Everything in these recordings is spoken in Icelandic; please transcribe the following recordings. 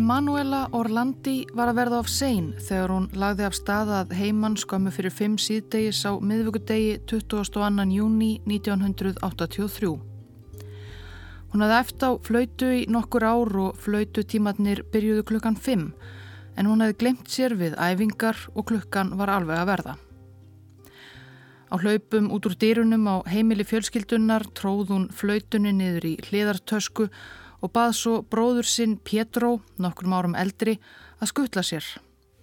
Emanuela Orlandi var að verða af sein þegar hún lagði af staðað heimann skömmu fyrir fimm síðdegis á miðvöggudegi 22. júni 1983. Hún hafði eftir á flautu í nokkur ár og flautu tímatnir byrjuðu klukkan 5 en hún hefði glemt sér við æfingar og klukkan var alveg að verða. Á hlaupum út úr dýrunum á heimili fjölskyldunnar tróð hún flautunni niður í hliðartösku og bað svo bróður sinn Pétró, nokkrum árum eldri, að skutla sér.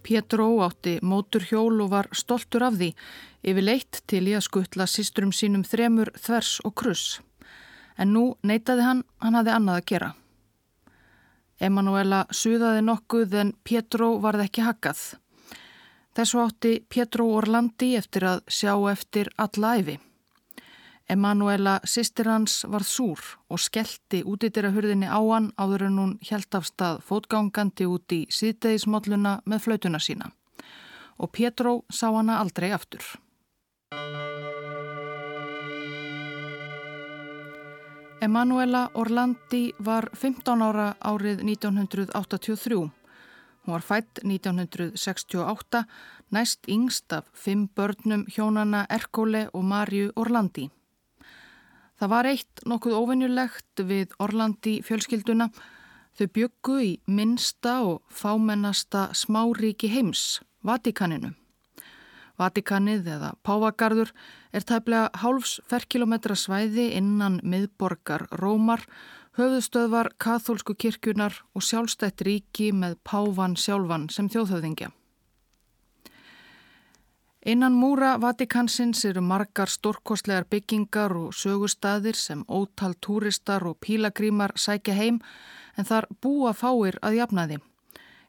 Pétró átti móturhjól og var stoltur af því, yfir leitt til í að skutla sísturum sínum þremur þvers og kruss. En nú neytaði hann, hann hafði annað að gera. Emanuela suðaði nokkuð en Pétró varð ekki hakkað. Þessu átti Pétró Orlandi eftir að sjá eftir alla æfi. Emanuela sýstir hans var súr og skellti útýtira hurðinni á hann áður en hún hjælt af stað fótgangandi út í síðdegismolluna með flautuna sína. Og Pétró sá hana aldrei aftur. Emanuela Orlandi var 15 ára árið 1983. Hún var fætt 1968, næst yngst af fimm börnum hjónana Erkóle og Marju Orlandi. Það var eitt nokkuð óvenjulegt við Orlandi fjölskylduna. Þau byggu í minsta og fámennasta smáríki heims, Vatikaninu. Vatikanið eða Pávagarður er tæplega hálfs ferkilometra svæði innan miðborgar Rómar, höfðustöðvar kathólsku kirkjunar og sjálfstætt ríki með Pávan sjálfan sem þjóðhöfðingja. Innan múra Vatikansins eru margar stórkostlegar byggingar og sögustadir sem ótal túristar og pílagrímar sækja heim en þar búa fáir að jafnaði.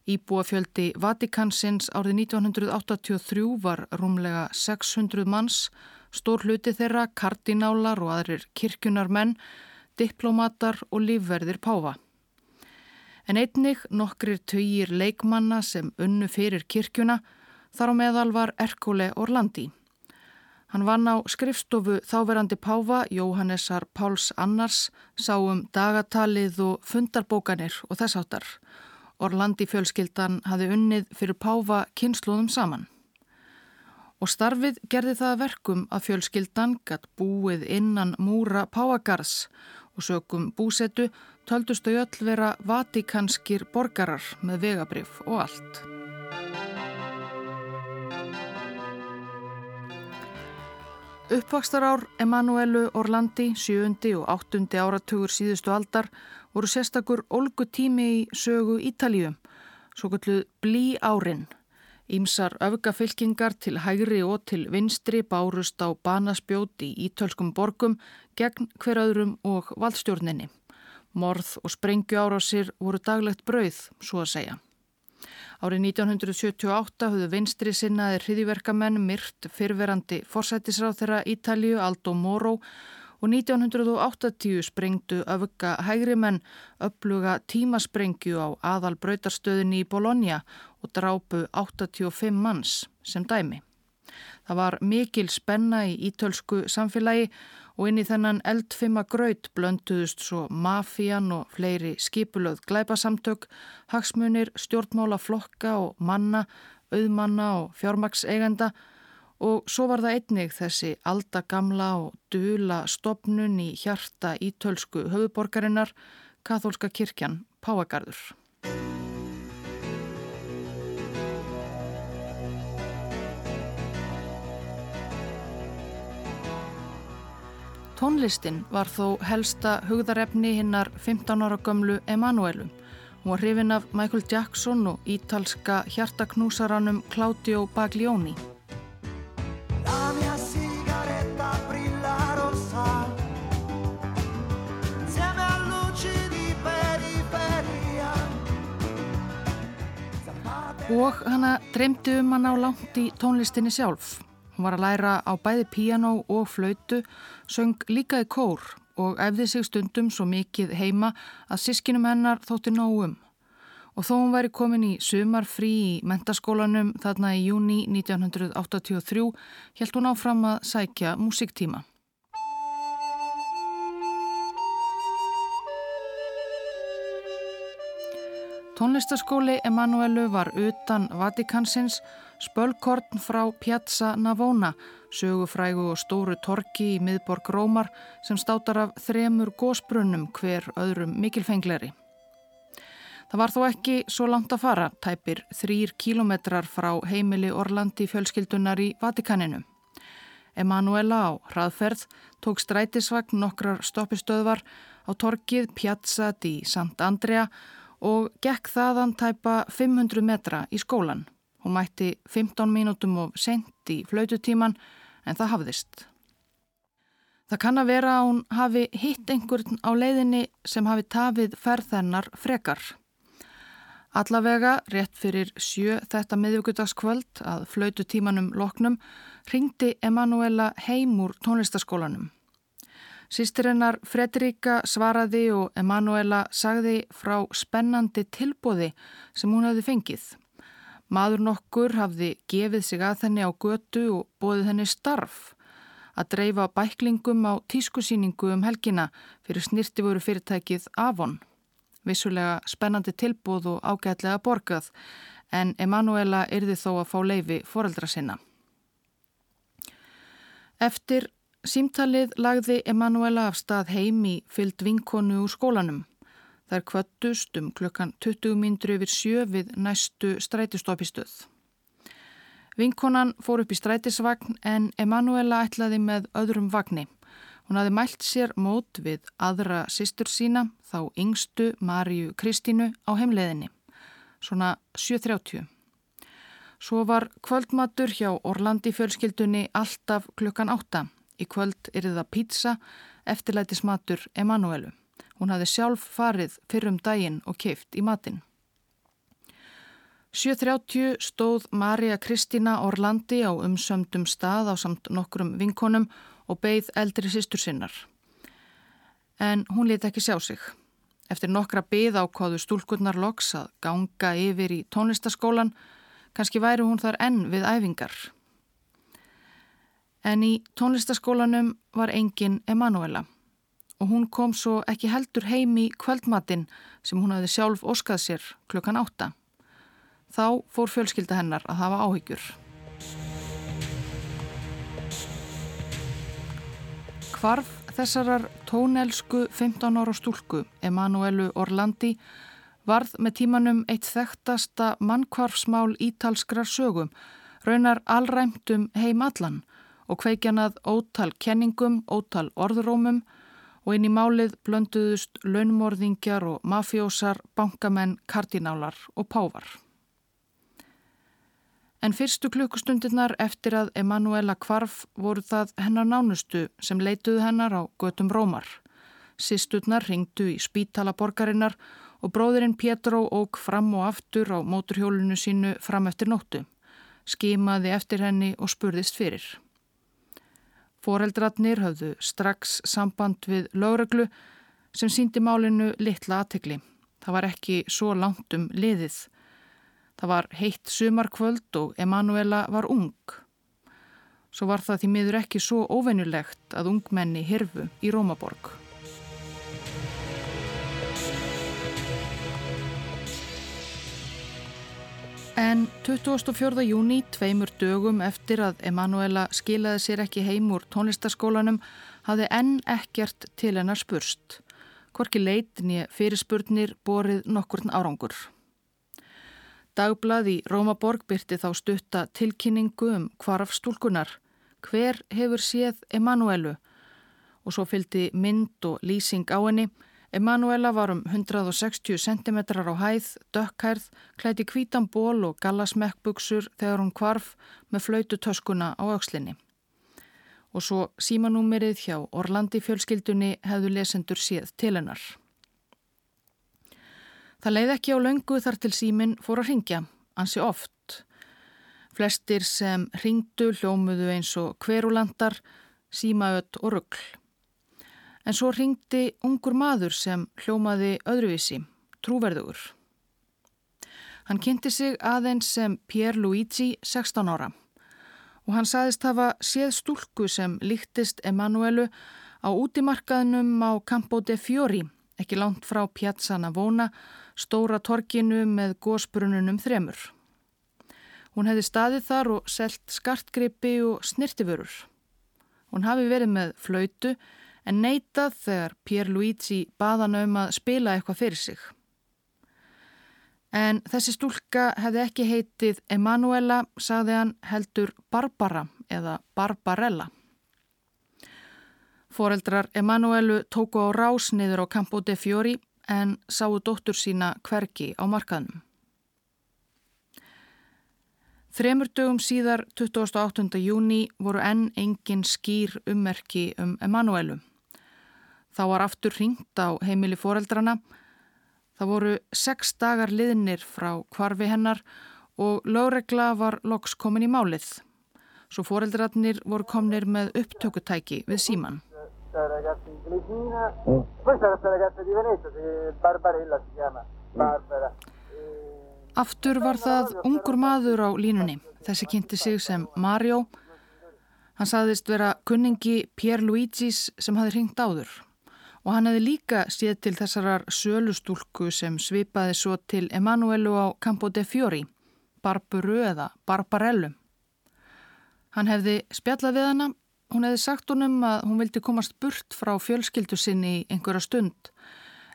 Íbúafjöldi Vatikansins árið 1983 var rúmlega 600 manns, stór hluti þeirra, kardinálar og aðrir kirkjunar menn, diplomatar og lífverðir páfa. En einnig nokkrir töyir leikmanna sem unnu fyrir kirkjuna Þar á meðal var Erkule Orlandi. Hann vann á skrifstofu þáverandi Páfa, Jóhannesar Páls Annars, sá um dagatalið og fundarbókanir og þess áttar. Orlandi fjölskyldan hafi unnið fyrir Páfa kynsluðum saman. Og starfið gerði það verkum að fjölskyldan gatt búið innan múra Páagars og sökum búsetu töldustu öll vera vatikanskir borgarar með vegabrif og allt. Uppvakstarár Emanuelu Orlandi, sjöundi og áttundi áratugur síðustu aldar voru sérstakur olgu tími í sögu Ítalíu, svo kalluð blí árin. Ímsar öfgafylkingar til hægri og til vinstri bárust á banaspjót í ítölskum borgum gegn hver öðrum og valdstjórninni. Morð og sprengju árásir voru daglegt brauð, svo að segja. Árið 1978 höfðu vinstri sinnaði hriðiverkamenn myrt fyrverandi forsættisráð þeirra Ítalju Aldo Moro og 1980 sprengdu öfka hægri menn uppluga tímasprengju á aðal brautarstöðinni í Bologna og drápu 85 manns sem dæmi. Það var mikil spenna í ítölsku samfélagi og inn í þennan eldfima graut blönduðust svo mafían og fleiri skipulöð glæpasamtök, hagsmunir, stjórnmála flokka og manna, auðmanna og fjármaksegenda og svo var það einnig þessi aldagamla og dula stopnun í hjarta ítölsku höfuborgarinnar, katholska kirkjan Páagarður. Tónlistin var þó helsta hugðarefni hinnar 15 ára gömlu Emanuelu. Hún var hrifin af Michael Jackson og ítalska hjartaknúsaranum Claudio Baglioni. Og hana dreymdi um hann á langt í tónlistinni sjálf. Hún var að læra á bæði piano og flautu, söng líka í kór og efði sig stundum svo mikið heima að sískinum hennar þótti nógum. Og þó hún væri komin í sumarfrí í mentaskólanum þarna í júni 1983 helt hún áfram að sækja músiktíma. Tónlistaskóli Emanuelu var utan Vatikansins spölkorn frá Piazza Navona, sögufrægu og stóru torki í miðborg Rómar sem státar af þremur gósbrunnum hver öðrum mikilfengleri. Það var þó ekki svo langt að fara, tæpir þrýr kílometrar frá heimili Orlandi fjölskyldunar í Vatikaninu. Emanuela á hraðferð tók strætisvagn nokkrar stoppistöðvar á torkið Piazza di Sant'Andrea og gekk þaðan tæpa 500 metra í skólan. Hún mætti 15 mínútum of sent í flaututíman en það hafðist. Það kann að vera að hún hafi hitt einhvern á leiðinni sem hafi tafið ferðennar frekar. Allavega, rétt fyrir sjö þetta miðvíkudagskvöld að flaututímanum loknum, ringdi Emanuela heim úr tónlistaskólanum. Sýstirinnar Fredrika svaraði og Emanuela sagði frá spennandi tilbóði sem hún hefði fengið. Maður nokkur hafði gefið sig að þenni á götu og bóðið henni starf að dreifa bæklingum á tískusýningu um helgina fyrir snirtiföru fyrirtækið Avon. Vissulega spennandi tilbóð og ágætlega borgað en Emanuela yrði þó að fá leifi foreldra sinna. Eftir Símtalið lagði Emanuela af stað heim í fyllt vinkonu úr skólanum. Þær kvöttust um klukkan 20 mindru yfir sjö við næstu strætistoppistöð. Vinkonan fór upp í strætisvagn en Emanuela ætlaði með öðrum vagni. Hún hafi mælt sér mót við aðra sýstur sína, þá yngstu Marju Kristínu á heimleðinni. Svona 7.30. Svo var kvöldmatur hjá Orlandi fjölskyldunni alltaf klukkan 8. Í kvöld er það pizza, eftirlætismatur Emanuelu. Hún hafði sjálf farið fyrrum daginn og keift í matin. 7.30 stóð Marja Kristina Orlandi á umsömdum stað á samt nokkrum vinkonum og beigð eldri sýstur sinnar. En hún leti ekki sjá sig. Eftir nokkra beigð ákváðu stúlkunnar loks að ganga yfir í tónlistaskólan, kannski væri hún þar enn við æfingar. En í tónlistaskólanum var engin Emanuela og hún kom svo ekki heldur heim í kvöldmattin sem hún hafði sjálf óskað sér klukkan átta. Þá fór fjölskylda hennar að hafa áhyggjur. Hvarf þessarar tónelsku 15 ára stúlku Emanuelu Orlandi varð með tímanum eitt þekktasta mannkvarfsmál ítalskrar sögum, raunar allræmtum heim allan og kveikjanað ótal kenningum, ótal orðrómum og inn í málið blönduðust launmorðingjar og mafjósar, bankamenn, kardinálar og pávar. En fyrstu klukkustundirnar eftir að Emanuela kvarf voru það hennar nánustu sem leituðu hennar á götum Rómar. Sisturnar ringdu í spítala borgarinnar og bróðurinn Pétró óg fram og aftur á móturhjólunu sínu fram eftir nóttu. Skimaði eftir henni og spurðist fyrir. Foreldrarnir höfðu strax samband við lögreglu sem síndi málinu litla aðtegli. Það var ekki svo langt um liðið. Það var heitt sumarkvöld og Emanuela var ung. Svo var það því miður ekki svo óvenjulegt að ungmenni hirfu í Rómaborg. En 24. júni, tveimur dögum eftir að Emanuela skilaði sér ekki heim úr tónlistaskólanum, hafði enn ekkert til hennar spurst. Korki leitni fyrirspurnir borið nokkurn árangur. Dagblad í Rómaborg byrti þá stutta tilkynningu um hvarf stúlkunar. Hver hefur séð Emanuelu? Og svo fylgdi mynd og lýsing á henni Emanuela var um 160 cm á hæð, dökkhærð, klæti kvítan ból og gallasmekkbuksur þegar hún kvarf með flaututöskuna á aukslinni. Og svo símanúmerið hjá Orlandi fjölskyldunni hefðu lesendur séð til hennar. Það leiði ekki á löngu þar til símin fór að ringja, ansi oft. Flestir sem ringdu hljómuðu eins og hverulandar, símaödd og ruggl. En svo ringdi ungur maður sem hljómaði öðruvísi, trúverðugur. Hann kynnti sig aðeins sem Pier Luigi, 16 ára. Og hann saðist hafa séð stúlku sem líktist Emanuelu á útimarkaðnum á Campo de Fiori, ekki langt frá Piazza Navona, stóra torkinu með gósbrununum þremur. Hún hefði staðið þar og selt skartgrippi og snirtiförur. Hún hafi verið með flautu en neitað þegar Pierluigi baðan um að spila eitthvað fyrir sig. En þessi stúlka hefði ekki heitið Emanuela, sagði hann heldur Barbara eða Barbarella. Fóreldrar Emanuelu tóku á rás niður á Campo de Fiori en sáu dóttur sína hverki á markaðnum. Þremur dögum síðar, 28. júni, voru enn engin skýr ummerki um Emanuelu. Þá var aftur ringt á heimili fóreldrana. Það voru sex dagar liðnir frá kvarfi hennar og lögregla var loks komin í málið. Svo fóreldrarnir voru komnir með upptökutæki við síman. Aftur var það ungur maður á línunni. Þessi kynnti sig sem Mario. Hann saðist vera kunningi Pier Luigis sem hafi ringt áður og hann hefði líka séð til þessarar sölustúlku sem svipaði svo til Emanuelu á Campo de Fiori, Barburu eða Barbarellu. Hann hefði spjallað við hana, hún hefði sagt honum að hún vildi komast burt frá fjölskyldu sinni í einhverja stund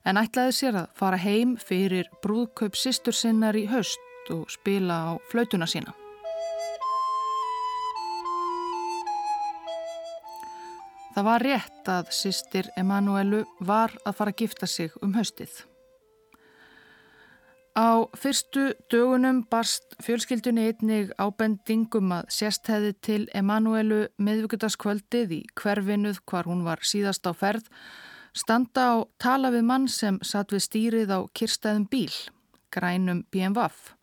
en ætlaði sér að fara heim fyrir brúðkaup sýstur sinnar í haust og spila á flautuna sína. Það var rétt að sýstir Emanuelu var að fara að gifta sig um haustið. Á fyrstu dögunum barst fjölskyldunni einnig ábendingum að sérstæði til Emanuelu meðvíkutaskvöldið í hverfinuð hvar hún var síðast á ferð standa á tala við mann sem satt við stýrið á kirstæðum bíl, grænum BMWF.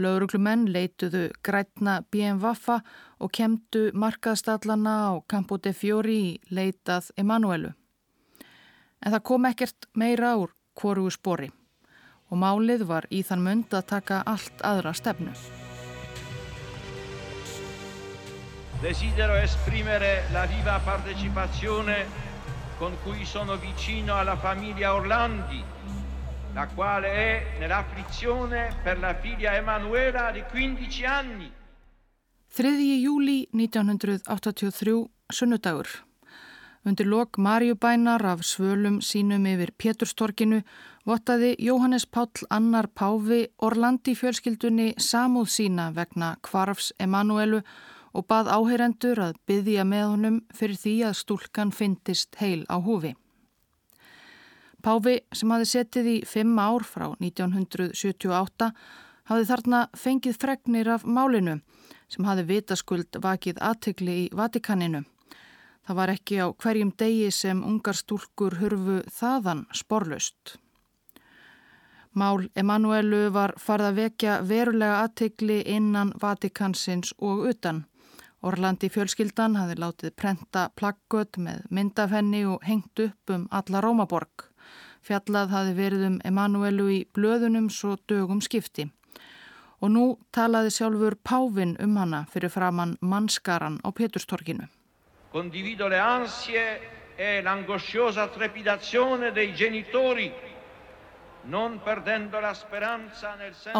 Lauruglumenn leituðu grætna BMWaffa og kemdu markaðstallana á Campo de Fiori í leitað Emanuelu. En það kom ekkert meira úr hvorugu spori og málið var í þann mund að taka allt aðra stefnu. Desidero esprimere la viva partecipazione con cui sono vicino alla famiglia Orlandi la quale è nell'afflizione per la figlia Emanuela di 15 anni. 3. júli 1983, sunnudagur. Undir lok Marjubænar af svölum sínum yfir Péturstorkinu vottaði Jóhannes Páll Annar Páfi Orlandi fjölskyldunni samúð sína vegna kvarfs Emanuelu og bað áheyrendur að byðja með honum fyrir því að stúlkan fyndist heil á húfi. Páfi sem hafi setið í fimm ár frá 1978 hafði þarna fengið fregnir af málinu sem hafi vitaskuld vakið aðtegli í Vatikaninu. Það var ekki á hverjum degi sem ungar stúlkur hurfu þaðan sporlust. Mál Emanuelu var farið að vekja verulega aðtegli innan Vatikansins og utan. Orlandi fjölskyldan hafi látið prenta plaggöt með myndafenni og hengt upp um alla Rómaborg. Fjallað hafi verið um Emanuelu í blöðunum svo dögum skipti. Og nú talaði sjálfur Pávin um hana fyrir framann mannskaran á Peturstorkinu. Condivido le ansie e l'angosciosa trepidazione dei genitori Á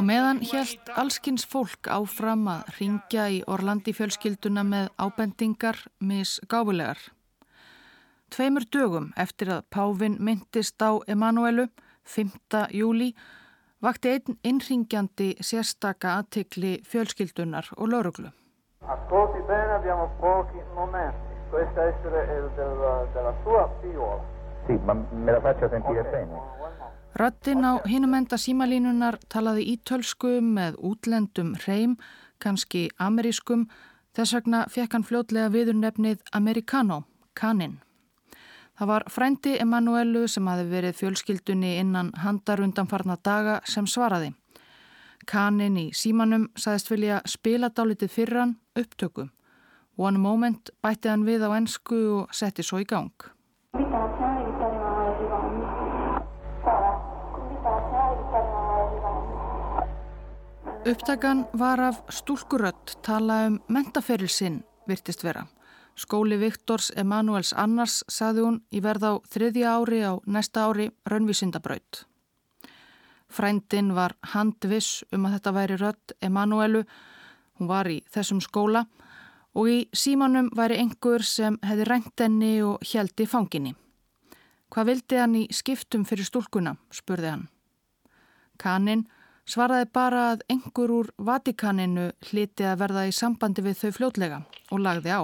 meðan helt allskins fólk áfram að ringja í Orlandi fjölskylduna með ábendingar mis gáfulegar. Tveimur dögum eftir að Pávin myndist á Emanuelu, 5. júli, vakti einn innringjandi sérstaka aðtikli fjölskyldunar og lauruglu. Ascolti bene, abbiamo pochi momenti. Questa essere della, della sua figliola. Sì, ma me la faccio sentire bene. Rattin á hinumenda símalínunar talaði ítölsku með útlendum hreim, kannski amerískum, þess vegna fekk hann fljótlega viðurnefnið Americano, kaninn. Það var frændi Emanuelu sem hafi verið fjölskyldunni innan handar undanfarna daga sem svaraði. Kanin í símanum saðist vilja spila dálitið fyrir hann upptöku. One moment bætti hann við á ennsku og setti svo í gang. Upptakan var af stúlkurött tala um mentaferilsinn virtist vera Skóli Viktors Emanuels Annars, saði hún, í verð á þriðja ári á næsta ári raunvísindabraut. Frændin var handviss um að þetta væri rött Emanuelu, hún var í þessum skóla og í símanum væri einhver sem hefði rænt enni og hjælti fanginni. Hvað vildi hann í skiptum fyrir stúlkuna, spurði hann. Kanin svaraði bara að einhver úr Vatikaninu hliti að verða í sambandi við þau fljótlega og lagði á.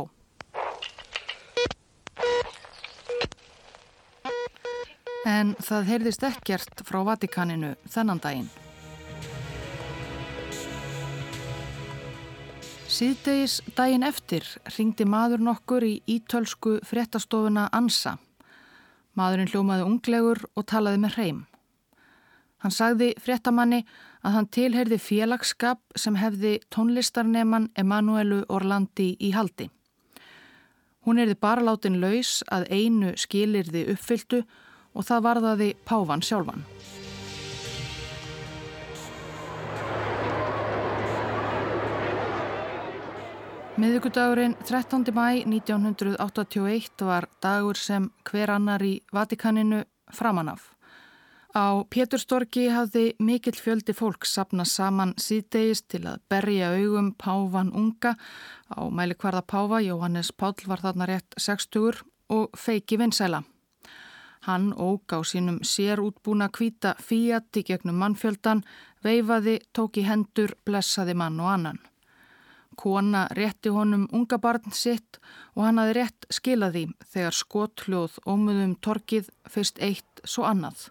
En það heyrðist ekkert frá Vatikaninu þennan daginn. Síðdegis daginn eftir ringdi maður nokkur í ítölsku fréttastofuna Ansa. Maðurinn hljómaði unglegur og talaði með hreim. Hann sagði fréttamanni að hann tilherði félagskap sem hefði tónlistarneman Emanuelu Orlandi í haldi. Hún erði bara látin laus að einu skilirði uppfylltu og það varðaði Pávan sjálfan. Miðugudagurinn 13. mæ 1981 var dagur sem hver annar í Vatikaninu framanaf. Á Péturstorki hafði mikill fjöldi fólk sapna saman síðdegist til að berja augum Pávan unga á mæli hverða Páva, Jóhannes Pál var þarna rétt 60 og feiki vinsæla. Hann óg á sínum sér útbúna kvíta fíat í gegnum mannfjöldan, veifaði, tók í hendur, blessaði mann og annan. Kona rétti honum unga barn sitt og hann hafi rétt skilaði þegar skotljóð ómuðum torkið fyrst eitt svo annað.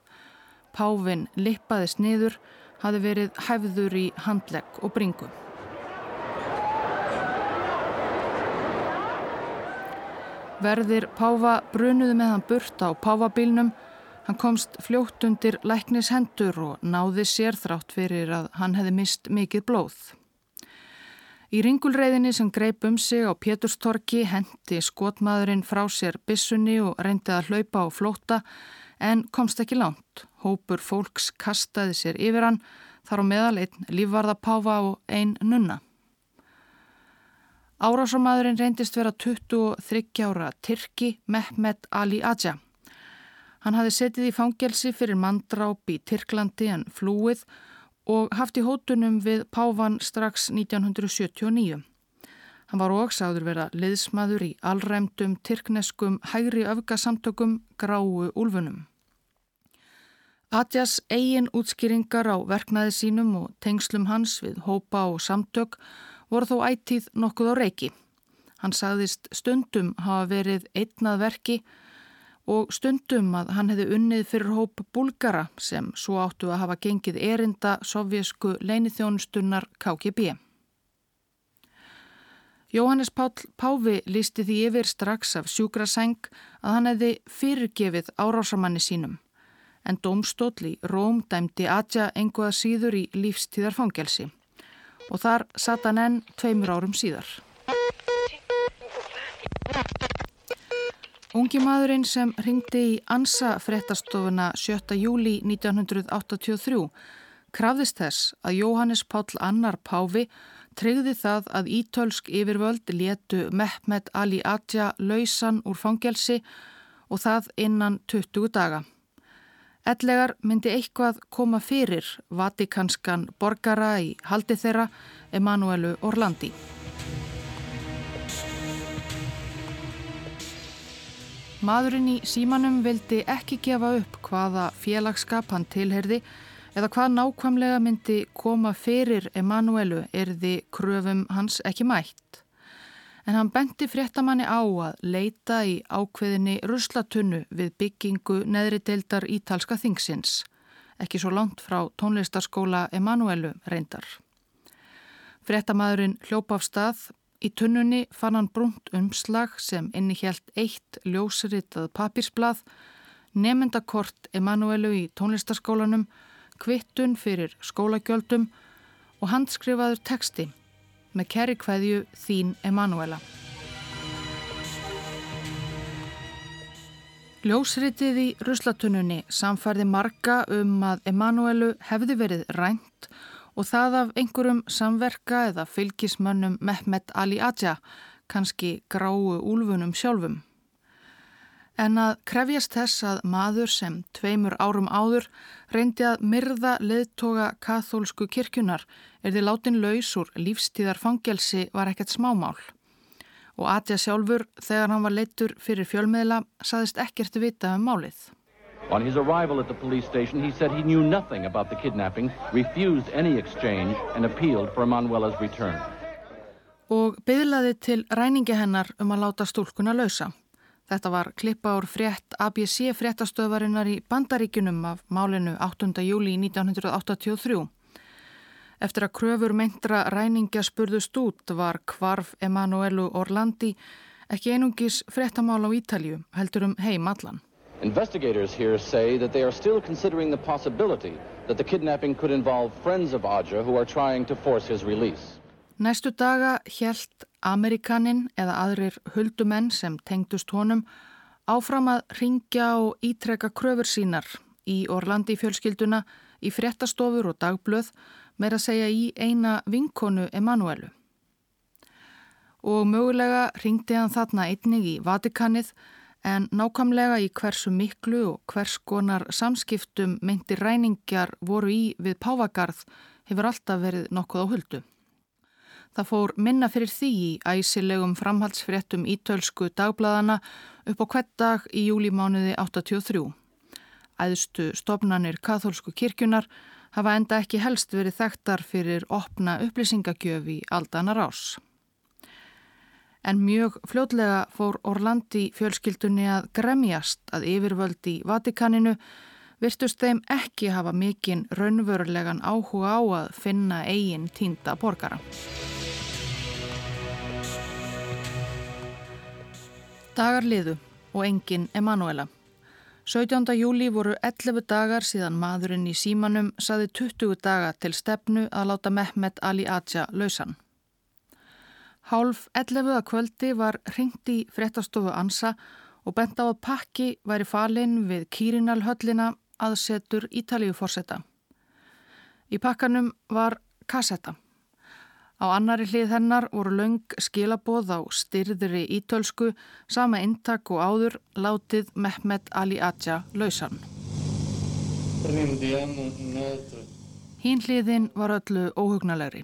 Pávin lippaðist niður, hafi verið hæfður í handlegg og bringu. Verðir Páfa brunuði með hann burt á Pávabílnum. Hann komst fljótt undir læknis hendur og náði sér þrátt fyrir að hann hefði mist mikið blóð. Í ringulreiðinni sem greip um sig á Péturstorki hendi skotmaðurinn frá sér bissunni og reyndi að hlaupa á flóta en komst ekki langt. Hópur fólks kastaði sér yfir hann, þar á meðal einn lífvarðapáfa og einn nunna. Árásamadurinn reyndist vera 23 ára Tyrki Mehmet Ali Aja. Hann hafi setið í fangelsi fyrir manndráp í Tyrklandi en flúið og haft í hótunum við Pávan strax 1979. Hann var ógsáður vera liðsmaður í allræmdum tyrkneskum hægri öfgasamtökum gráu úlfunum. Atjas eigin útskýringar á verknaði sínum og tengslum hans við hópa og samtök voru þó ættíð nokkuð á reiki. Hann sagðist stundum hafa verið einnað verki og stundum að hann hefði unnið fyrir hóp búlgara sem svo áttu að hafa gengið erinda sovjesku leinithjónustunnar KGB. Jóhannes Pál Páfi lísti því yfir strax af sjúkraseng að hann hefði fyrirgefið árásamanni sínum en domstóll í Róm dæmdi Atja enguða síður í lífstíðarfangelsi og þar satt hann enn tveimur árum síðar. Ungi maðurinn sem ringdi í Ansa fréttastofuna 7. júli 1983 krafðist þess að Jóhannes Páll Annar Páfi treyði það að ítölsk yfirvöld letu Mehmet Ali Atja lausan úr fangelsi og það innan 20 daga. Ellegar myndi eitthvað koma fyrir vatikanskan borgara í haldi þeirra Emanuelu Orlandi. Maðurinn í símanum vildi ekki gefa upp hvaða félagskap hann tilherði eða hvað nákvæmlega myndi koma fyrir Emanuelu erði kröfum hans ekki mætt en hann benti fréttamanni á að leita í ákveðinni ruslatunnu við byggingu neðri deildar ítalska þingsins, ekki svo langt frá tónlistarskóla Emanuelu reyndar. Fréttamaðurinn hljópa af stað, í tunnunni fann hann brunt umslag sem innihjælt eitt ljósritað papírsblað, nefndakort Emanuelu í tónlistarskólanum, kvittun fyrir skólagjöldum og handskrifaður teksti með kæri kveðju þín Emanuela. Ljósritið í ruslatununni samfærði marga um að Emanuelu hefði verið rænt og það af einhverjum samverka eða fylgismönnum Mehmet Ali Aja, kannski gráu úlfunum sjálfum. En að krefjast þess að maður sem tveimur árum áður reyndi að myrða leðtoga kathólsku kirkjunar er því látin laus úr lífstíðar fangelsi var ekkert smámál. Og Atja sjálfur, þegar hann var leittur fyrir fjölmiðla, saðist ekkert vita um málið. On his arrival at the police station he said he knew nothing about the kidnapping, refused any exchange and appealed for Manuela's return. Og byðlaði til ræningi hennar um að láta stúlkuna lausa. Þetta var klippa ár frétt ABC fréttastöðvarinnar í Bandaríkunum af málinu 8. júli 1983. Eftir að kröfur meintra ræningja spurðust út var kvarf Emanuelu Orlandi ekki einungis fréttamál á Ítalju, heldur um heim allan. Investigators here say that they are still considering the possibility that the kidnapping could involve friends of Aja who are trying to force his release. Næstu daga helt Amerikanin eða aðrir huldumenn sem tengdust honum áfram að ringja og ítrekka kröfur sínar í Orlandi fjölskylduna, í fréttastofur og dagblöð með að segja í eina vinkonu Emanuelu. Og mögulega ringdi hann þarna einnig í Vatikanið en nákamlega í hversu miklu og hvers konar samskiptum meinti ræningjar voru í við Pávagarð hefur alltaf verið nokkuð á huldu. Það fór minna fyrir því í æsilegum framhaldsfréttum ítölsku dagbladana upp á hvert dag í júlimánuði 83. Æðstu stopnanir katholsku kirkjunar hafa enda ekki helst verið þekktar fyrir opna upplýsingagjöf í aldanar ás. En mjög fljótlega fór Orlandi fjölskyldunni að gremjast að yfirvöldi Vatikaninu virtust þeim ekki hafa mikinn raunverulegan áhuga á að finna eigin tínda borgara. Dagar liðu og engin Emanuela. 17. júli voru 11 dagar síðan maðurinn í símanum saði 20 daga til stefnu að láta Mehmet Ali Atja lausan. Hálf 11. að kvöldi var ringt í fréttastofu Ansa og bent á að pakki væri falinn við Kírinalhöllina aðsetur Ítalíu fórseta. Í pakkanum var kassetta. Á annari hlið hennar voru laung skilaboð á styrðri ítölsku, sama intak og áður látið Mehmet Ali Atja lausan. Hín hliðin var öllu óhugnalegri.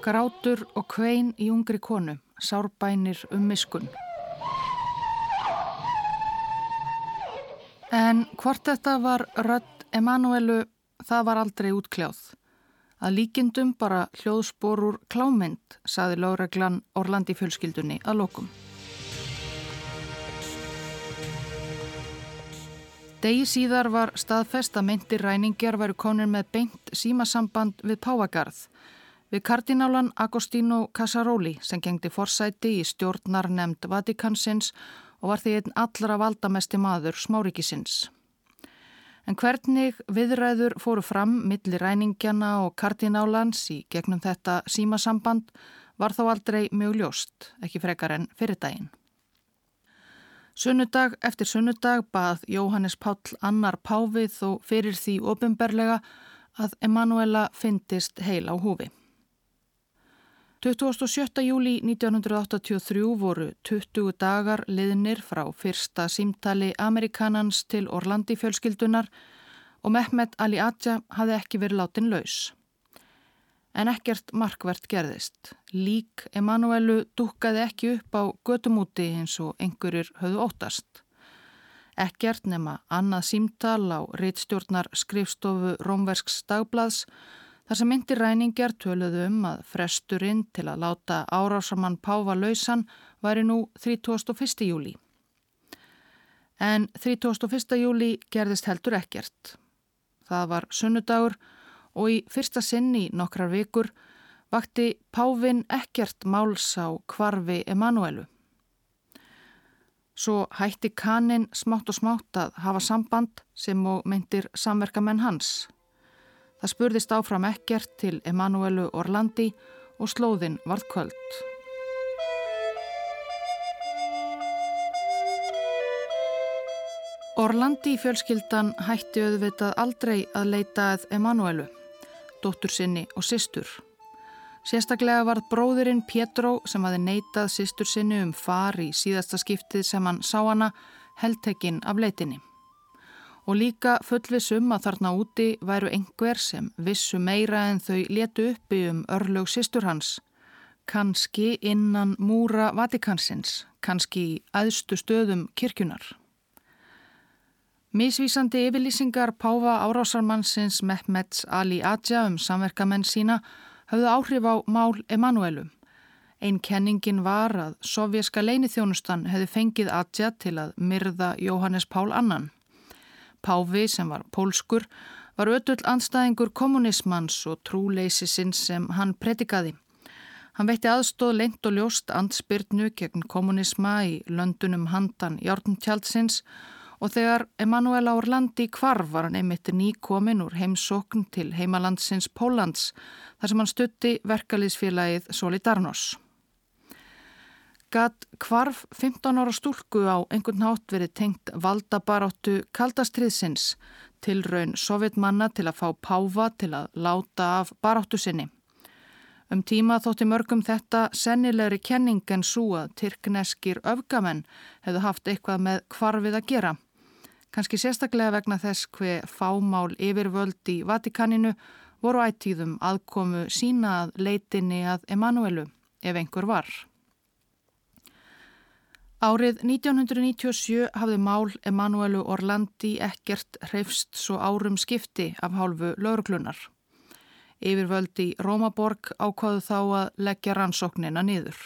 Grátur og kvein í ungri konu, sárbænir um miskun. En hvort þetta var rödd Emanuelu það var aldrei útkljáð. Að líkindum bara hljóðsporur klámynd, saði láreglan Orlandi fjölskyldunni að lokum. Degi síðar var staðfest að myndir ræningjar væru konir með beint símasamband við Páagarð, við kardinálan Agostino Casaróli sem gengdi forsæti í stjórnar nefnd Vatikansins og var því einn allra valdamesti maður smárikisins. En hvernig viðræður fóru fram millir ræningjana og kardinálans í gegnum þetta símasamband var þó aldrei mjög ljóst, ekki frekar en fyrir daginn. Sunnudag eftir sunnudag bað Jóhannes Páll annar pávið og fyrir því ofinberlega að Emanuela fyndist heil á húfi. 27. júli 1983 voru 20 dagar liðnir frá fyrsta símtali Amerikanans til Orlandi fjölskyldunar og Mehmet Ali Atja hafði ekki verið látin laus. En ekkert markvert gerðist. Lík Emanuelu dukkaði ekki upp á götumúti eins og einhverjir höfðu óttast. Ekkert nema annað símtal á reittstjórnar skrifstofu Rómversks dagblads Þar sem myndir ræningjar töluðu um að fresturinn til að láta árásamann Páfa lausan væri nú 31. júli. En 31. júli gerðist heldur ekkert. Það var sunnudagur og í fyrsta sinn í nokkrar vikur vakti Pávin ekkert máls á kvarfi Emanuelu. Svo hætti kannin smátt og smátt að hafa samband sem og myndir samverkamenn hans. Það spurðist áfram ekkert til Emanuelu Orlandi og slóðin varð kvöld. Orlandi fjölskyldan hætti auðvitað aldrei að leita að Emanuelu, dóttur sinni og sýstur. Sérstaklega varð bróðurinn Pétró sem hafi neitað sýstur sinni um far í síðasta skiptið sem hann sá hana heldtekinn af leitinni. Og líka fullvissum að þarna úti væru einhver sem vissu meira en þau letu uppi um örlög sýstur hans. Kanski innan múra Vatikansins, kanski í aðstu stöðum kirkjunar. Mísvísandi yfirlýsingar Páfa árásarmannsins Mehmets Ali Adja um samverkamenn sína höfðu áhrif á mál Emanuelu. Einn kenningin var að sovjerska leinithjónustan hefði fengið Adja til að myrða Jóhannes Pál annan. Páfi sem var pólskur var ötull anstæðingur kommunismans og trúleysisins sem hann predikaði. Hann veitti aðstóð leint og ljóst andspyrnu gegn kommunisma í löndunum handan Járntjaldsins og þegar Emanuela Orlandi kvarf var hann einmitt nýkomin úr heimsókn til heimalandsins Pólans þar sem hann stutti verkaliðsfélagið Solidarnos. Gat kvarf 15 ára stúlku á einhvern nátt verið tengt valdabaráttu kaldastriðsins til raun sovjetmanna til að fá páfa til að láta af baráttu sinni. Um tíma þótti mörgum þetta sennilegri kenning en svo að tyrkneskir öfgamenn hefðu haft eitthvað með kvarfið að gera. Kanski sérstaklega vegna þess hver fámál yfirvöld í Vatikaninu voru ættíðum aðkomu sína að leitinni að Emanuelu ef einhver var. Árið 1997 hafði mál Emanuelu Orlandi ekkert hreifst svo árum skipti af hálfu lauruglunar. Yfirvöldi Rómaborg ákvaðu þá að leggja rannsóknina niður.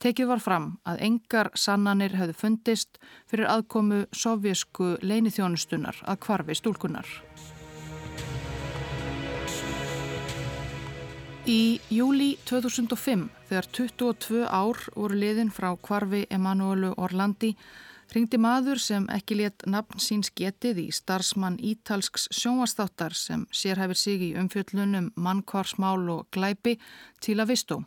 Tekið var fram að engar sannanir hefðu fundist fyrir aðkomu sovjesku leinithjónustunar að kvarfi stúlkunar. Í júli 2005, þegar 22 ár voru liðin frá kvarfi Emanuelu Orlandi, ringdi maður sem ekki let nafn síns getið í starfsmann ítalsks sjónvastáttar sem sérhæfir sig í umfjöllunum mannkvarsmál og glæpi til að vistó.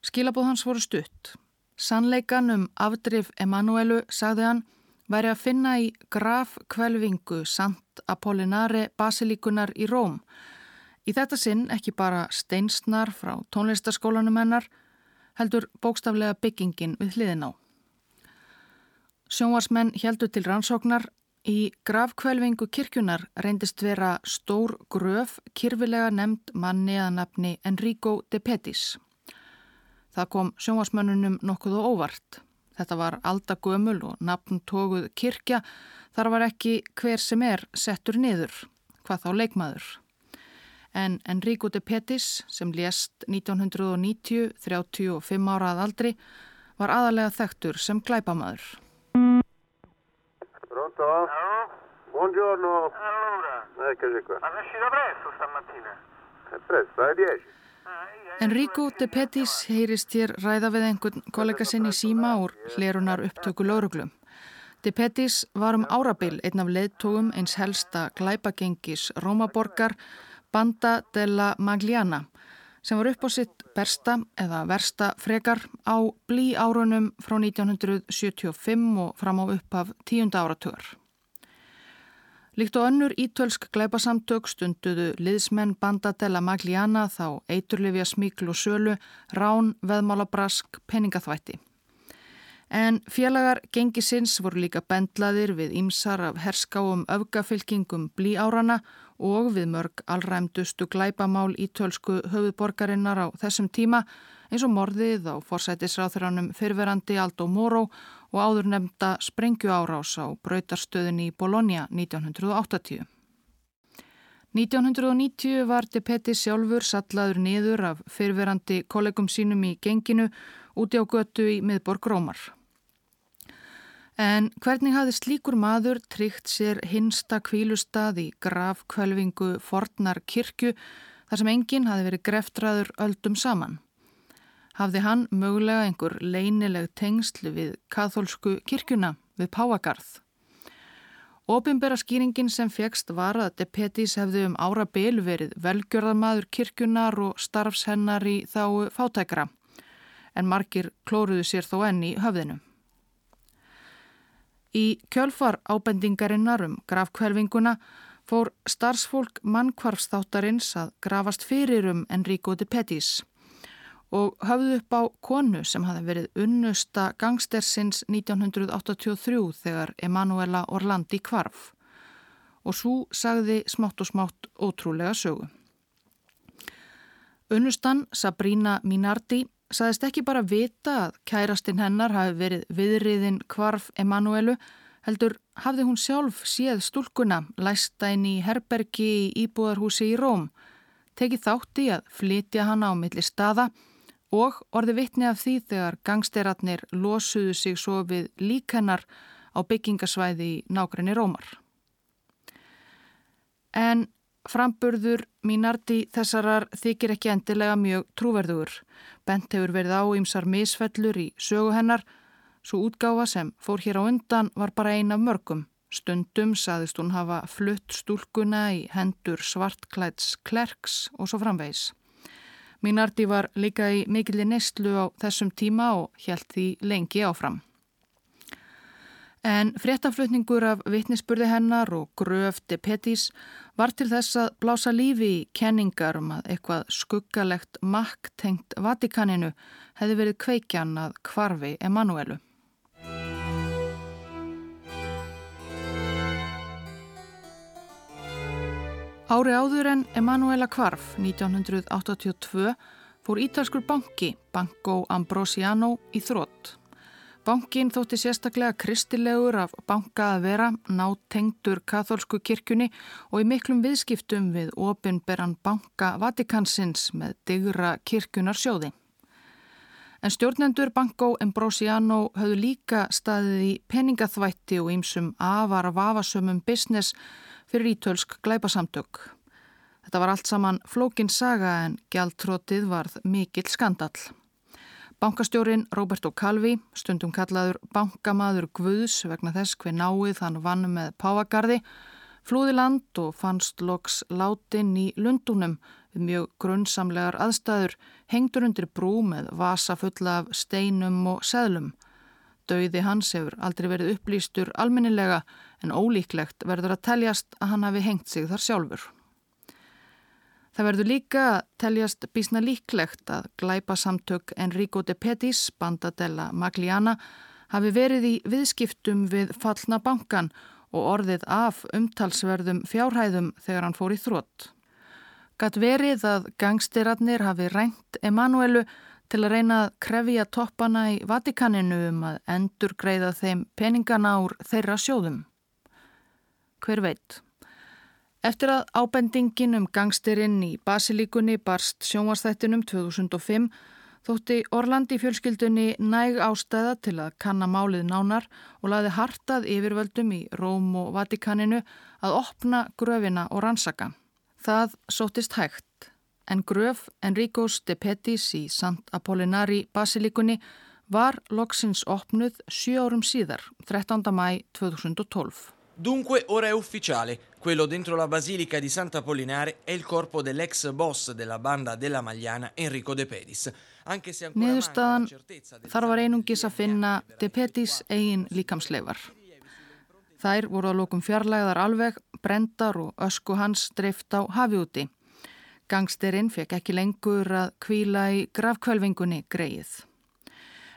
Skilabóð hans voru stutt. Sannleikan um afdrif Emanuelu, sagði hann, væri að finna í grafkvelvingu Sant Apollinare Basilíkunar í Róm Í þetta sinn ekki bara steinsnar frá tónlistaskólanum hennar, heldur bókstaflega byggingin við hliðin á. Sjónvarsmenn heldur til rannsóknar í gravkvelvingu kirkjunar reyndist vera stór gröf kirfilega nefnd manni að nafni Enrico de Pettis. Það kom sjónvarsmennunum nokkuð og óvart. Þetta var aldagömul og nafn tóguð kirkja þar var ekki hver sem er settur niður, hvað þá leikmaður en Enrico de Pettis sem lést 1990, 35 ára að aldri, var aðalega þekktur sem glæpamaður. Pronto? Buongiorno. Allora? Eccoci qua. Ma uscito presto stamattina? È presto, alle 10. Enrico de Pettis heyrist hér ræða við einhvern kollega sinn í síma úr hlerunar upptöku lauruglum. De Pettis var um árabil einn af leðtógum eins helsta glæpagengis Rómaborgar Banda della Magliana sem var upp á sitt bersta eða versta frekar á blí árunum frá 1975 og fram á upphaf tíunda áratugar. Líkt og önnur ítölsk gleipasamtök stunduðu liðsmenn Banda della Magliana þá eiturlifja smíkl og sölu, rán, veðmálabrask, peningaþvætti. En félagar gengisins voru líka bendlaðir við ímsar af herskáum öfgafylkingum blí árana og við mörg allræmdustu glæpamál í tölsku höfuborgarinnar á þessum tíma eins og morðið á forsætisráþuranum fyrverandi Aldo Moro og áður nefnda sprengju árás á brautarstöðin í Bologna 1980. 1990 var De Petti sjálfur sallaður niður af fyrverandi kollegum sínum í genginu úti á götu í miðborg Rómar. En hvernig hafði slíkur maður tryggt sér hinsta kvílustad í grafkvölvingu fornar kirkju þar sem enginn hafi verið greftraður öldum saman? Hafði hann mögulega einhver leinileg tengslu við katholsku kirkjuna við Páagarð? Óbimbera skýringin sem fegst var að De Pettis hefði um ára byl verið velgjörðamaður kirkjunar og starfshennar í þá fátækra en margir klóruðu sér þó enn í höfðinu. Í kjölfar ábendingarinnar um grafkvelvinguna fór starfsfólk mannkvarfstáttarins að grafast fyrir um Enrico de Pettis og höfðu upp á konu sem hafi verið unnusta gangstersins 1983 þegar Emanuela Orlandi kvarf og svo sagði smátt og smátt ótrúlega sögu. Unnustan Sabrina Minardi sagðist ekki bara vita að kærastinn hennar hafi verið viðriðin kvarf Emanuelu heldur hafði hún sjálf séð stúlkuna læsta inn í herbergi í íbúðarhúsi í Róm, tekið þátti að flytja hana á milli staða og orði vittni af því þegar gangsteratnir losuðu sig svo við líkennar á byggingasvæði í nákrenni Rómar. En framburður mínardi þessarar þykir ekki endilega mjög trúverðugur. Bent hefur verið á ýmsar misfellur í sögu hennar Svo útgáfa sem fór hér á undan var bara ein af mörgum. Stundum saðist hún hafa flutt stúlkuna í hendur svartklæts klerks og svo framvegs. Mínardi var líka í mikilli neistlu á þessum tíma og hjælt því lengi áfram. En fréttaflutningur af vittnisspurði hennar og gröfti Pettís var til þess að blása lífi í kenningar um að eitthvað skuggalegt makt tengt Vatikaninu hefði verið kveikjan að kvarfi Emanuelu. Ári áður en Emanuela Kvarf 1982 fór ítalskur banki, Banco Ambrosiano, í þrótt. Bankin þótti sérstaklega kristilegur af banka að vera, nátengdur katholsku kirkjunni og í miklum viðskiptum við opinberan banka Vatikansins með digra kirkjunar sjóði. En stjórnendur Banco Ambrosiano höfðu líka staðið í peningaþvætti og ýmsum afar vafasömmum business fyrir ítölsk glæpasamtök. Þetta var allt saman flókin saga en gjaldtrótið varð mikill skandal. Bankastjórin Roberto Calvi, stundum kallaður bankamaður Guðs vegna þess hver náið hann vann með Páagarði, flúði land og fannst loks látin í Lundunum við mjög grunnsamlegar aðstæður, hengdur undir brú með vasa fulla af steinum og seðlum. Dauði hans hefur aldrei verið upplýstur almennilega en ólíklegt verður að teljast að hann hafi hengt sig þar sjálfur. Það verður líka að teljast bísna líklegt að glæpa samtök Enrico de Pettis, bandadella Magliana, hafi verið í viðskiptum við fallna bankan og orðið af umtalsverðum fjárhæðum þegar hann fór í þrótt. Gatt verið að gangstiratnir hafi rænt Emanuelu til að reyna að krefja toppana í Vatikaninu um að endur greiða þeim peningana úr þeirra sjóðum. Hver veit? Eftir að ábendingin um gangstirinn í Basilíkunni barst sjónvarsþættinum 2005 þótti Orlandi fjölskyldunni næg ástæða til að kanna málið nánar og laði hartað yfirvöldum í Róm og Vatikaninu að opna gröfina og rannsaka. Það sótist hægt en gröf Enricos de Pettis í Sant Apollinari Basilíkunni var loksins opnuð sjö árum síðar, 13. mæ 2012. Dunque ora è ufficiale, quello dentro la basilica di Santa Apollinare è il corpo dell'ex boss della banda della Magliana Enrico De Pedis. Niðurstaðan þar var einungis að finna De Pedis eigin líkamsleifar. Þær voru að lókum fjarlæðar alveg, brendar og ösku hans dreift á hafi úti. Gangsterinn fekk ekki lengur að kvíla í gravkvölvingunni greið.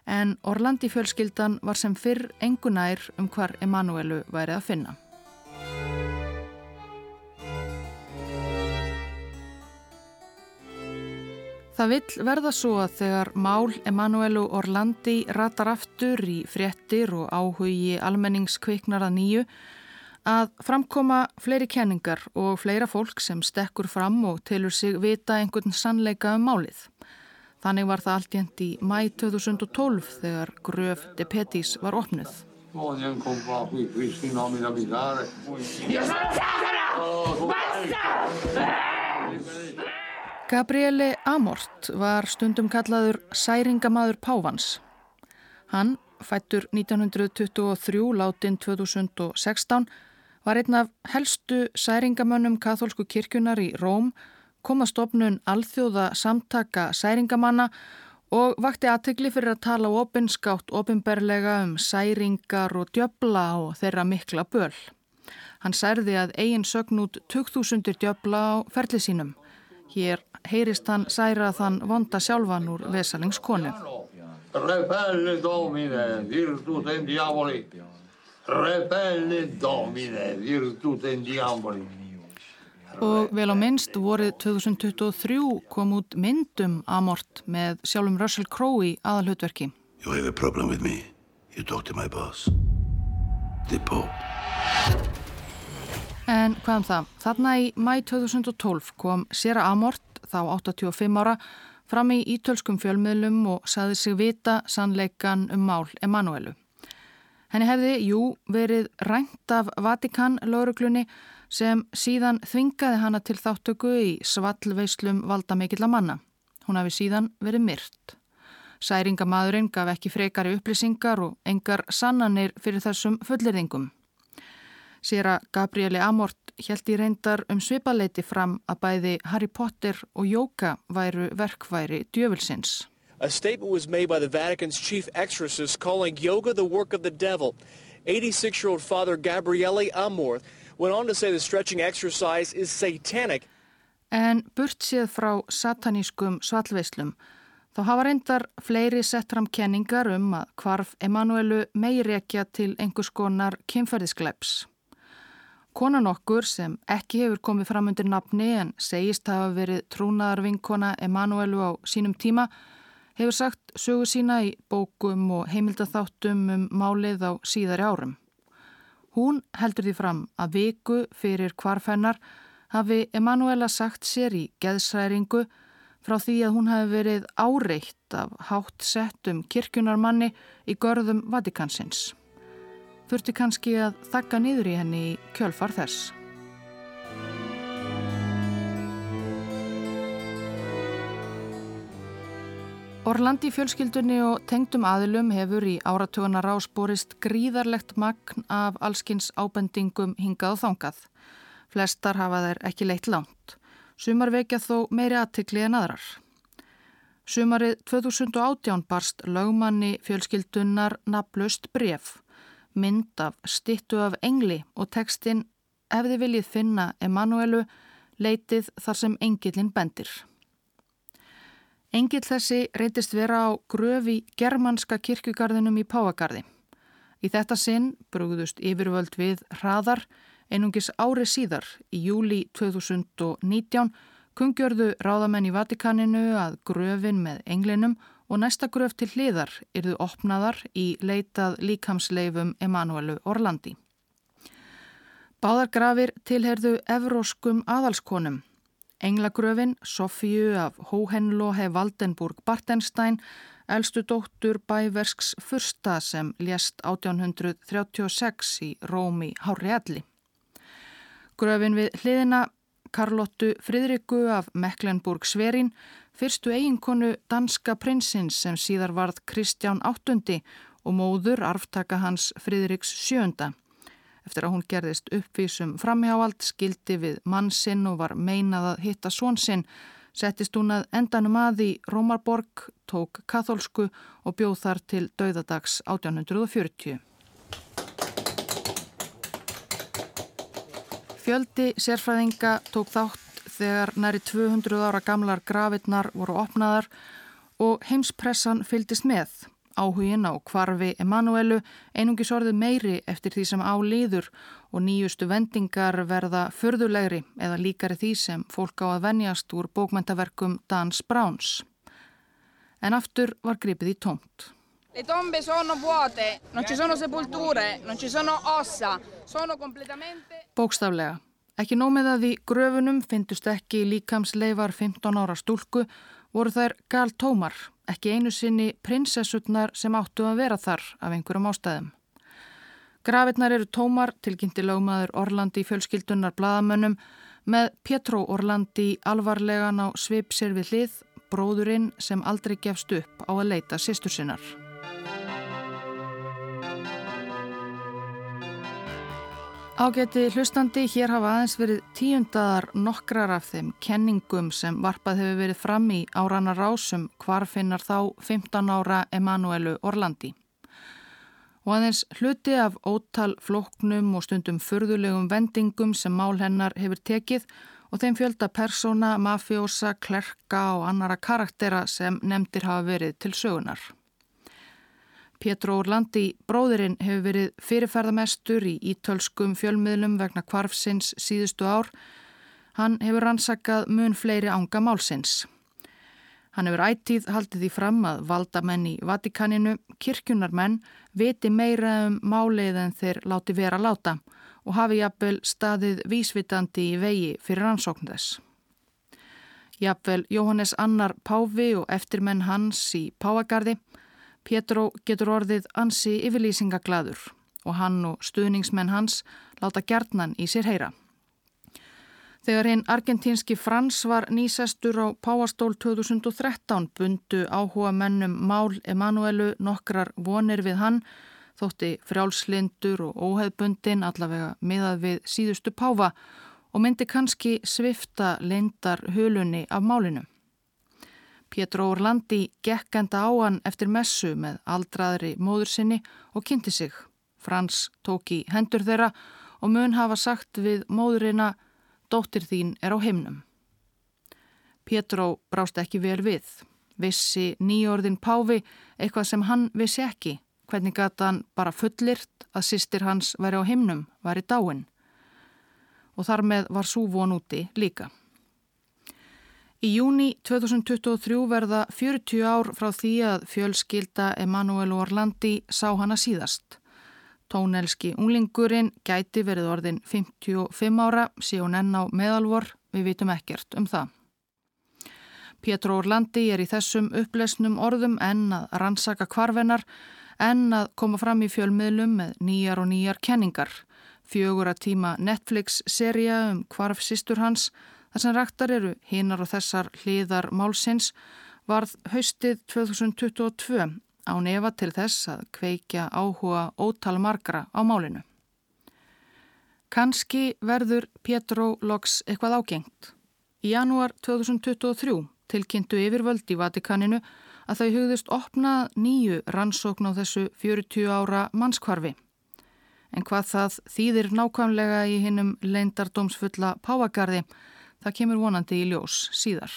En Orlandi fjölskyldan var sem fyrr engunær um hvar Emanuelu væri að finna. Það vill verða svo að þegar mál Emanuelu Orlandi ratar aftur í fréttir og áhugi almenningskviknar að nýju að framkoma fleiri kenningar og fleira fólk sem stekkur fram og tilur sig vita einhvern sannleika um málið. Þannig var það allt jænt í mæ 2012 þegar Gröf de Pettis var opnuð. Gabriele Amort var stundum kallaður særingamaður Pávans. Hann, fættur 1923, látin 2016, var einn af helstu særingamönnum katholsku kirkjunar í Róm, kom að stopnun alþjóða samtaka særingamanna og vakti aðtegli fyrir að tala opinskátt opinberlega um særingar og djöbla og þeirra mikla böl. Hann særði að eigin sögn út 2000 djöbla á ferli sínum. Hér heyrist hann særa þann vonda sjálfan úr vesalingskonu. Repelle domine, virtutem diaboli. Repelle domine, virtutem diaboli. Og vel á minnst vorið 2023 kom út myndum Amort með sjálfum Russell Crowe í aðalhutverki. You have a problem with me. You talk to my boss. The Pope. En hvað um það? Þarna í mæ 2012 kom Sera Amort, þá 85 ára, fram í ítölskum fjölmiðlum og saði sig vita sannleikan um mál Emanuelu. Henni hefði, jú, verið rænt af Vatikan lauruglunni sem síðan þvingaði hana til þáttöku í svallveislum valda mikill að manna. Hún hafi síðan verið myrt. Særingamadurinn gaf ekki frekari upplýsingar og engar sannanir fyrir þessum fullirðingum. Sér að Gabrieli Amort held í reyndar um svipaleiti fram að bæði Harry Potter og Jóka væru verkværi djöfulsins. A statement was made by the Vatican's chief exorcist calling yoga the work of the devil. 86-year-old Father Gabriele Amor went on to say the stretching exercise is satanic. En burt séð frá satanískum svallveislum þá hafa reyndar fleiri sett fram kenningar um að hvarf Emanuelu meirekja til einhvers konar kynferðiskleips. Konan okkur sem ekki hefur komið fram undir nafni en segist hafa verið trúnaðar vinkona Emanuelu á sínum tíma hefur sagt sögu sína í bókum og heimildatháttum um málið á síðari árum. Hún heldur því fram að viku fyrir kvarfennar hafi Emanuela sagt sér í geðsræringu frá því að hún hafi verið áreitt af hátt settum kirkjunarmanni í görðum Vatikansins þurfti kannski að þakka niður í henni í kjölfar þess. Orlandi fjölskyldunni og tengdum aðilum hefur í áratugana rásborist gríðarlegt magn af allskins ábendingum hingað og þangað. Flestar hafa þær ekki leitt langt. Sumar vekja þó meiri aðtikli en aðrar. Sumarið 2018 barst lögmanni fjölskyldunnar naflust bref mynd af stittu af engli og tekstinn ef þið viljið finna Emanuelu leitið þar sem engilin bendir. Engil þessi reytist vera á gröfi germanska kirkugarðinum í Páagarði. Í þetta sinn brúðust yfirvöld við hraðar einungis ári síðar í júli 2019 kungjörðu ráðamenn í Vatikaninu að gröfin með englinum og næsta gröf til hliðar yrðu opnaðar í leitað líkamsleifum Emanuelu Orlandi. Báðargrafir tilherðu evróskum aðalskonum. Englagröfin Sofíu af Hóhenlohe Valdenburg Bartenstein, elstu dóttur bæversks fyrsta sem lést 1836 í Rómi Hári Alli. Gröfin við hliðina Karlottu Fridriku af Mecklenburg Sverin fyrstu eiginkonu danska prinsins sem síðar varð Kristján VIII og móður arftaka hans Fridriks VII. Eftir að hún gerðist uppvísum framhjáald, skildi við mann sinn og var meinað að hitta svon sinn, settist hún að endanum að í Rómarborg, tók katholsku og bjóð þar til dauðadags 1840. Fjöldi sérfræðinga tók þátt þegar næri 200 ára gamlar grafirnar voru opnaðar og heimspressan fyldist með. Áhugin á kvarfi Emanuelu einungis orðið meiri eftir því sem áliður og nýjustu vendingar verða förðulegri eða líkari því sem fólk á að venjast úr bókmentaverkum Dans Browns. En aftur var gripið í tómt. Le tombe sono vuote, non ci sono sepolture, non ci sono ossa, sono completamente... Bókstaflega. Ekki nómið að því gröfunum fyndust ekki líkamsleifar 15 ára stúlku voru þær gal tómar, ekki einu sinni prinsessutnar sem áttu að vera þar af einhverjum ástæðum. Grafirnar eru tómar, tilkynnti lögmaður Orlandi fjölskyldunar bladamönnum með Pietro Orlandi alvarlegan á svip sér við hlið, bróðurinn sem aldrei gefst upp á að leita sýstur sinnar. Ágæti hlustandi, hér hafa aðeins verið tíundadar nokkrar af þeim kenningum sem varpað hefur verið fram í árana rásum hvar finnar þá 15 ára Emanuelu Orlandi. og aðeins hluti af ótal floknum og stundum furðulegum vendingum sem mál hennar hefur tekið og þeim fjölda persóna, mafjósa, klerka og annara karaktera sem nefndir hafa verið til sögunar. Pétur Orlandi, bróðirinn, hefur verið fyrirferðamestur í ítölskum fjölmiðlum vegna kvarfsins síðustu ár. Hann hefur rannsakað mun fleiri ánga málsins. Hann hefur ættíð haldið því fram að valdamenn í Vatikaninu, kirkjunarmenn, viti meira um málið en þeir láti vera láta og hafi jafnvel staðið vísvitandi í vegi fyrir rannsókn þess. Jafnvel Jóhannes Annar Páfi og eftirmenn hans í Páagarði Pétró getur orðið ansi yfirlýsingaglaður og hann og stuðningsmenn hans láta gertnan í sér heyra. Þegar hinn argentínski Frans var nýsestur á Páastól 2013 bundu áhuga mennum Mál Emanuelu nokkrar vonir við hann þótti frjálslindur og óheðbundin allavega miðað við síðustu páfa og myndi kannski svifta lindar hulunni af málinu. Pétur Órlandi gekk enda á hann eftir messu með aldraðri móður sinni og kynnti sig. Frans tók í hendur þeirra og mun hafa sagt við móðurina Dóttir þín er á heimnum. Pétur brást ekki vel við. Vissi nýjórðin Páfi eitthvað sem hann vissi ekki. Hvernig gata hann bara fullirt að sýstir hans væri á heimnum, væri dáin. Og þar með var svo von úti líka. Í júni 2023 verða 40 ár frá því að fjölskylda Emanuel Orlandi sá hana síðast. Tónelski unglingurinn gæti verið orðin 55 ára, hún enn á meðalvor, við vitum ekkert um það. Pétur Orlandi er í þessum upplesnum orðum enn að rannsaka kvarvenar, enn að koma fram í fjölmiðlum með nýjar og nýjar kenningar. Fjögur að tíma Netflix-seria um kvarfsistur hans, þar sem ræktar eru hinar og þessar hliðar málsins varð haustið 2022 á nefa til þess að kveikja áhuga ótal margra á málinu. Kanski verður Pétró loks eitthvað ágengt. Í janúar 2023 tilkynntu yfirvöld í Vatikaninu að þau hugðist opna nýju rannsókn á þessu 40 ára mannskvarfi. En hvað það þýðir nákvæmlega í hinnum leindardómsfulla páagarði Það kemur vonandi í ljós síðar.